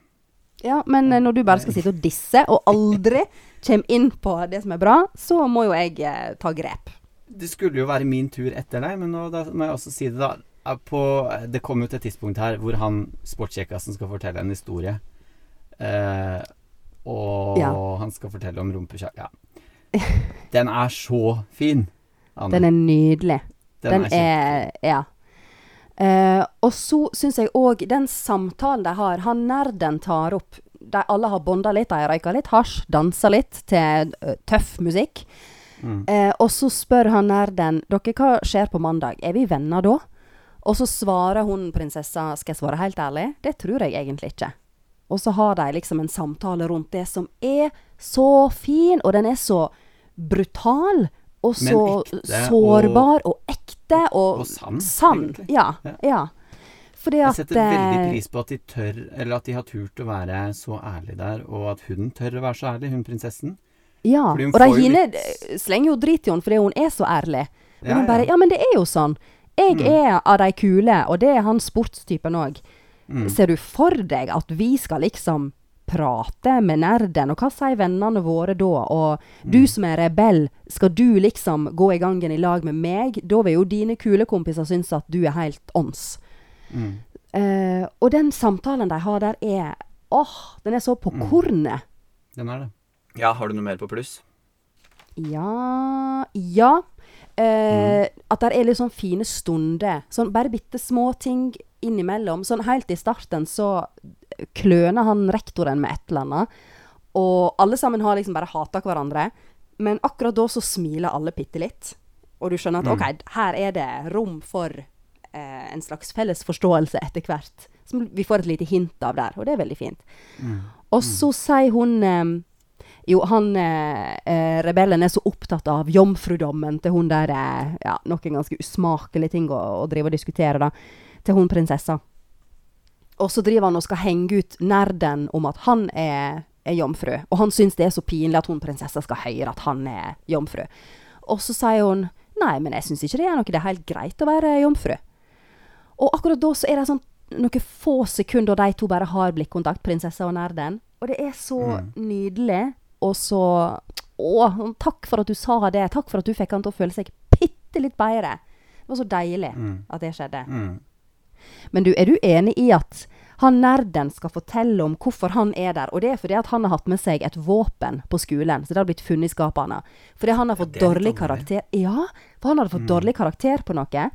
Ja, men eh, når du bare skal sitte og disse, og aldri kommer inn på det som er bra, så må jo jeg eh, ta grep. Det skulle jo være min tur etter deg, men nå da må jeg også si det, da. På, det kom jo til et tidspunkt her hvor han sportskjekkasen skal fortelle en historie. Eh, og Ja. han skal fortelle om rumpekjaka. Ja. Den er så fin! Anne. Den er nydelig. Den Den er er Ja. Eh, og så syns jeg òg den samtalen de har, han nerden tar opp De alle har bonda litt, de har røyka litt hasj, dansa litt til eh, tøff musikk. Mm. Eh, og så spør han nerden dere hva skjer på mandag. Er vi venner da? Og så svarer hun prinsessa, skal jeg svare helt ærlig, det tror jeg egentlig ikke. Og så har de liksom en samtale rundt det som er så fin, og den er så brutal. Og så sårbar og, ekte og, og sann, sann. Ja. Ja. ja. Fordi Jeg setter veldig eh, pris på at de tør, eller at de har turt å være så ærlig der, og at hun tør å være så ærlig, hun prinsessen. Ja. Og hine litt- slenger jo drit i henne fordi hun er så ærlig. Men Ja, hun bare ja. Men det er jo sånn. Jeg Mm. er av de kule, og det er han sportstypen òg. Mm. Ser du for deg at vi skal liksom prate med nerden, og hva sier vennene våre da? Og du Mm. som er rebell, skal du liksom gå i gangen i lag med meg? Da vil jo dine kule kompiser synes at du er helt ånds. Mm. Uh, og den samtalen de har der, er Åh, den er så på Mm. kornet. Den er det. Ja, har du noe mer på pluss? Ja Ja. Eh, At det er litt sånn fine stunder. Sånn bare bitte små ting innimellom. Sånn helt i starten så kløner han rektoren med et eller annet. Og alle sammen har liksom bare hata hverandre. Men akkurat da så smiler alle bitte litt. Og du skjønner at Mm. OK, her er det rom for eh, en slags felles forståelse etter hvert. Som vi får et lite hint av der, og det er veldig fint. Mm. Og så sier hun eh, Jo, han eh, eh, rebellen er så opptatt av jomfrudommen til hun der eh, Ja, noen ganske usmakelige ting å, å drive og diskutere, da. Til hun prinsessa. Og så driver han og skal henge ut nerden om at han er, er jomfru. Og han syns det er så pinlig at hun prinsessa skal høre at han er jomfru. Og så sier hun Nei, men jeg syns ikke det er noe. Det er helt greit å være jomfru. Og akkurat da så er det sånn noen få sekunder da de to bare har blikkontakt, prinsessa og nerden. Og det er så Mm. nydelig, og så Å, takk for at du sa det. Takk for at du fikk han til å føle seg bitte litt bedre. Det var så deilig Mm. at det skjedde. Mm. Men du, er du enig i at han nerden skal fortelle om hvorfor han er der? Og det er fordi at han har hatt med seg et våpen på skolen, så det har blitt funnet i skapet hans. Fordi han har fått dårlig karakter. Ja, for han hadde fått Mm. dårlig karakter på noe.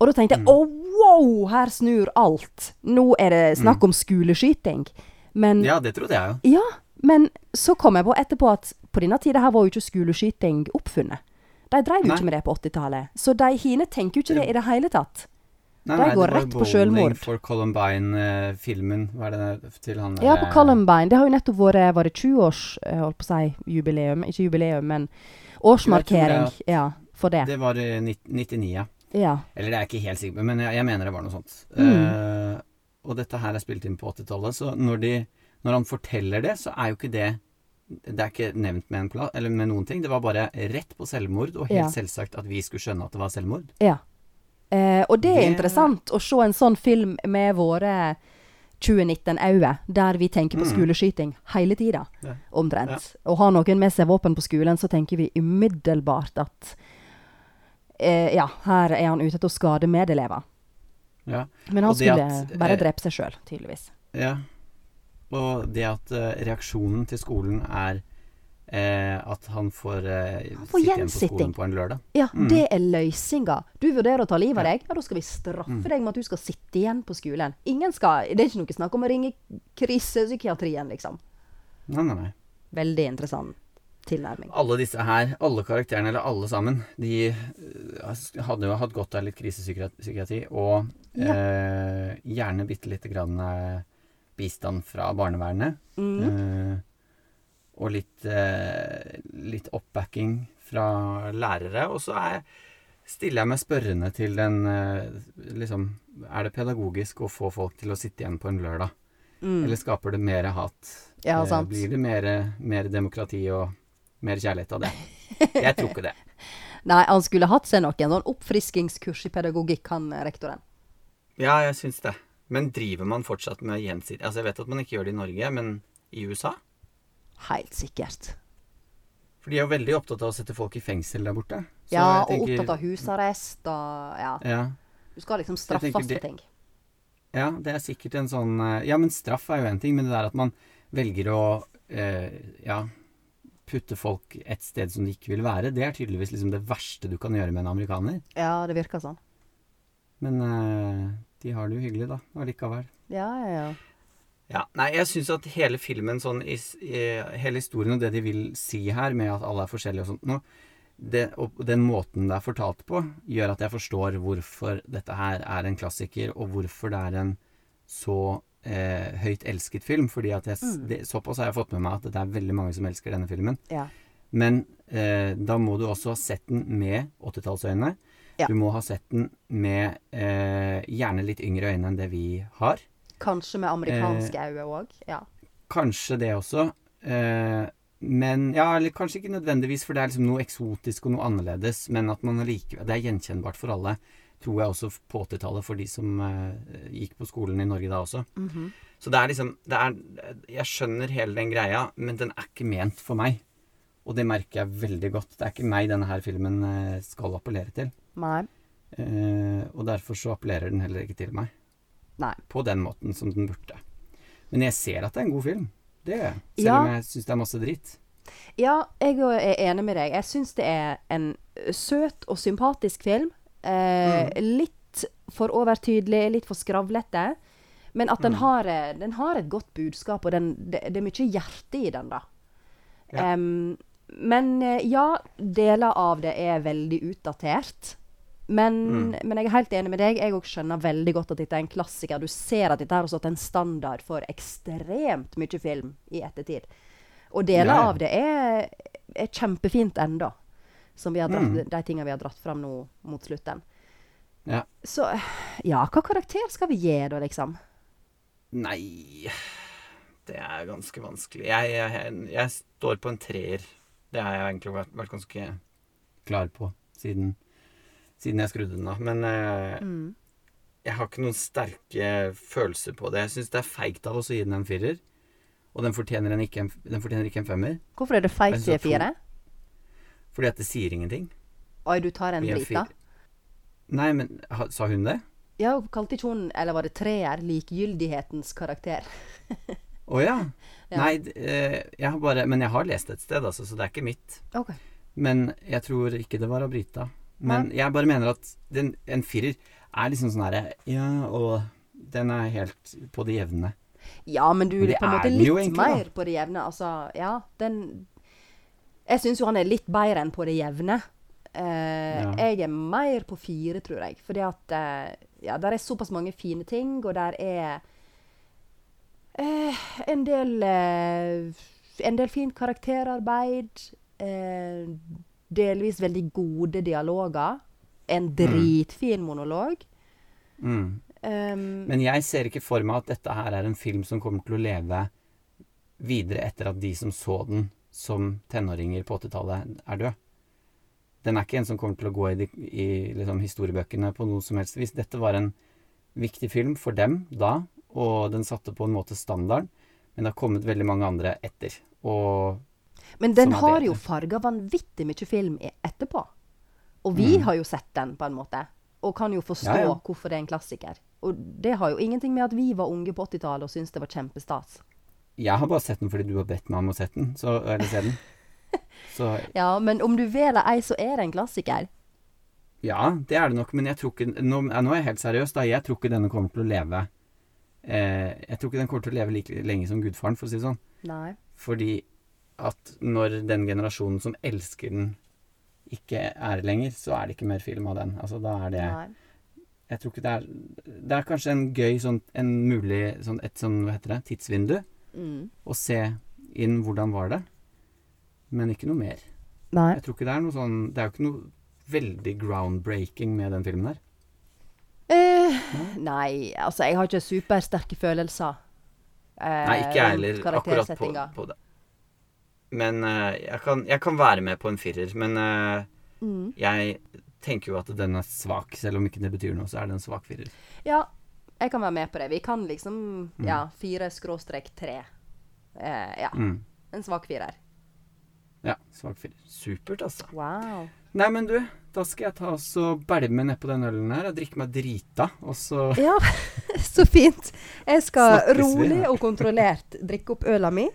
Og da tenkte jeg å wow, her snur alt. Nå er det snakk om skoleskyting. Men Mm. Ja, det trodde jeg jo. ja, men så kom jeg på etterpå at på denne tida her var jo ikke skoleskyting oppfunnet. De drev jo ikke med det på 80-tallet. Så de hine tenker jo ikke det i det hele tatt. Nei, De nei, går det var jo på Bowling for Columbine-filmen. Hva er det til han Ja, på Columbine. Det har jo nettopp vært Var det 20-års eh, holdt på å si jubileum? Ikke jubileum, men årsmarkering. Jeg Ja, for det. Det var i 99, ja. Ja. Eller det er jeg ikke helt sikker på, men jeg, jeg mener det var noe sånt. Mm. Uh, og dette her er spilt inn på 80-tallet, så når, de, når han forteller det, så er jo ikke det Det er ikke nevnt med, en pla eller med noen ting. Det var bare rett på selvmord, og helt Ja. selvsagt at vi skulle skjønne at det var selvmord. ja. Eh, og det er Det- interessant å se en sånn film med våre 2019-øyne, der vi tenker på Mm. skoleskyting hele tida, Ja. omtrent. Og har noen med seg våpen på skolen, så tenker vi umiddelbart at eh, ja, her er han ute til å skade medelever. Ja. Men han skulle at, bare eh, drepe seg sjøl, tydeligvis. ja. Og det at eh, reaksjonen til skolen er eh, at han får eh, får sitte igjen på skolen på en lørdag. Ja, Mm. det er løsninga. Du vurderer å ta livet av deg, ja, da skal vi straffe Mm. deg med at du skal sitte igjen på skolen. Ingen skal, Det er ikke noe snakk om å ringe krisepsykiatrien, liksom. Nei, nei, nei. Veldig interessant tilnærming. Alle disse her, alle karakterene, eller alle sammen, de eh, hadde jo hatt godt av litt krisepsykiatri, og Ja. eh, gjerne bitte lite grann eh, bistand fra barnevernet. Mm. Eh, og litt, eh, litt oppbacking fra lærere. Og så er, stiller jeg meg spørrende til den eh, liksom Er det pedagogisk å få folk til å sitte igjen på en lørdag? Mm. Eller skaper det mer hat? Ja, sant. Blir det mer, mer demokrati og mer kjærlighet av det? Jeg tror ikke det. Nei, han skulle hatt seg noen noen oppfriskingskurs i pedagogikk, han rektoren. Ja, jeg syns det. Men driver man fortsatt med gjensidig Altså, jeg vet at man ikke gjør det i Norge, men i USA? Helt sikkert. For de er jo veldig opptatt av å sette folk i fengsel der borte. Så ja, jeg og opptatt av husarrest og Ja. Ja. Du skal liksom tenker straffes for ting. Ja, det er sikkert en sånn eh, Ja, men straff er jo en ting, men det der at man velger å eh, ja, putte folk et sted som de ikke vil være, det er tydeligvis liksom det verste du kan gjøre med en amerikaner. Ja, det virker sånn. Men eh, de har det jo hyggelig, da, allikevel. Ja, ja, ja. Ja, nei, jeg syns at hele filmen, sånn i, i, hele historien og det de vil si her, med at alle er forskjellige og sånt nå, det, og den måten det er fortalt på, gjør at jeg forstår hvorfor dette her er en klassiker, og hvorfor det er en så eh, høyt elsket film. Fordi at jeg, Mm. det, såpass har jeg fått med meg at det er veldig mange som elsker denne filmen. ja. Men eh, da må du også ha sett den med 80-tallsøyne. Ja. Du må ha sett den med eh, gjerne litt yngre øyne enn det vi har. Kanskje med amerikanske øyne òg. Ja. Kanskje det også. Eh, men Ja, eller kanskje ikke nødvendigvis, for det er liksom noe eksotisk og noe annerledes. Men at man likevel Det er gjenkjennbart for alle. Tror jeg også på 80-tallet, for de som eh, gikk på skolen i Norge da også. Mhm. Så det er liksom det er, Jeg skjønner hele den greia, men den er ikke ment for meg. Og det merker jeg veldig godt. Det er ikke meg denne her filmen eh, skal appellere til. Nei. Eh, og derfor så appellerer den heller ikke til meg. Nei. På den måten som den burde. Men jeg ser at det er en god film. Det gjør jeg. Selv Ja. om jeg syns det er masse dritt. Ja, jeg er enig med deg. Jeg syns det er en søt og sympatisk film. Eh, Litt for overtydelig, litt for skravlete. Men at den, har, eh, den har et godt budskap, og den, det, det er mye hjerte i den, da. Ja. Em, men eh, ja, deler av det er veldig utdatert. Men, men jeg er helt enig med deg. Jeg òg skjønner veldig godt at dette er en klassiker. Du ser at dette har stått en standard for ekstremt mye film i ettertid. Og deler Ja, av det er, er kjempefint enda. Som vi har dratt, Mm. De tingene vi har dratt fram nå mot slutten. Ja. Så ja, hva karakter skal vi gi da, liksom? Nei Det er ganske vanskelig. Jeg, jeg, jeg står på en treer. Det har jeg egentlig vært, vært ganske klar på siden, siden jeg skrudde den av. Men eh, Mm. jeg har ikke noen sterke følelser på det. Jeg syns det er feigt av oss å gi den en firer. Og den fortjener, en ikke, en, den fortjener ikke en femmer. Hvorfor er det feigt i til fire? Fordi at det sier ingenting. Oi, du tar en drita? Nei, men ha, sa hun det? Ja, kalte ikke hun, eller var det treer, likegyldighetens karakter? Å oh, Ja. Nei, eh, jeg har bare Men jeg har lest et sted, altså, så det er ikke mitt. Okay. Men jeg tror ikke det var av Brita. Men jeg bare mener at den, en firer er liksom sånn herre Ja, og den er helt på det jevne. Ja, men du Men er på en måte litt egentlig, da. mer på det jevne. Altså, ja, den Jeg syns jo han er litt bedre enn på det jevne. Uh, Ja. Jeg er mer på fire, tror jeg. Fordi at uh, Ja, der er såpass mange fine ting, og der er en del eh, En del fint karakterarbeid. Eh, delvis veldig gode dialoger. En dritfin monolog. Mm. Um, Men jeg ser ikke for meg at dette her er en film som kommer til å leve videre etter at de som så den som tenåringer på 80-tallet, er død. Den er ikke en som kommer til å gå i, de, i liksom, historiebøkene på noe som helst vis. Dette var en viktig film for dem da, og den satte på en måte standarden. Men det har kommet veldig mange andre etter. Og Men den har jo farga vanvittig mye film etterpå. Og vi har jo sett den, på en måte. Og kan jo forstå Mm. Ja, ja. hvorfor det er en klassiker. Og det har jo ingenting med at vi var unge på 80-tallet og syntes det var kjempestas. jeg har bare sett den fordi du har bedt meg om å sette den, så, eller se den. Så Ja, men om du velger ei, så er det en klassiker. Ja, det er det nok, men jeg tror ikke Nå, nå er jeg helt seriøs, da. Jeg tror ikke denne kommer til å leve eh, Jeg tror ikke den kommer til å leve like lenge som Gudfaren, for å si det sånn. Nei. Fordi at når den generasjonen som elsker den, ikke er lenger, så er det ikke mer film av den. Altså, da er det Nei. Jeg tror ikke det er Det er kanskje en gøy sånn En mulig sånn Et sånn, hva heter det, tidsvindu. Mm. Å se inn hvordan var det. Men ikke noe mer. Nei. Jeg tror ikke det er noe sånn Det er jo ikke noe veldig groundbreaking med den filmen der. Eh, nei, altså, jeg har ikke supersterke følelser. eh, Nei, ikke jeg heller akkurat på, på det. Men uh, jeg, kan, jeg kan være med på en firer. Men Mm. jeg tenker jo at den er svak. Selv om ikke det betyr noe, så er det en svak firer. Ja, jeg kan være med på det. Vi kan liksom Mm. Ja, fire skråstrek tre. Ja. Mm. En svak firer. Ja, svak firer. Supert, altså. Wow. Nei, men du, da skal jeg ta og så bælme nedpå den ølen her og drikke meg drita, og så Ja, så fint. Jeg skal rolig og kontrollert drikke opp øla mi.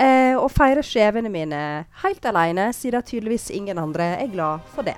Eh, og feire skjevene mine helt alene, siden tydeligvis ingen andre er glad for det.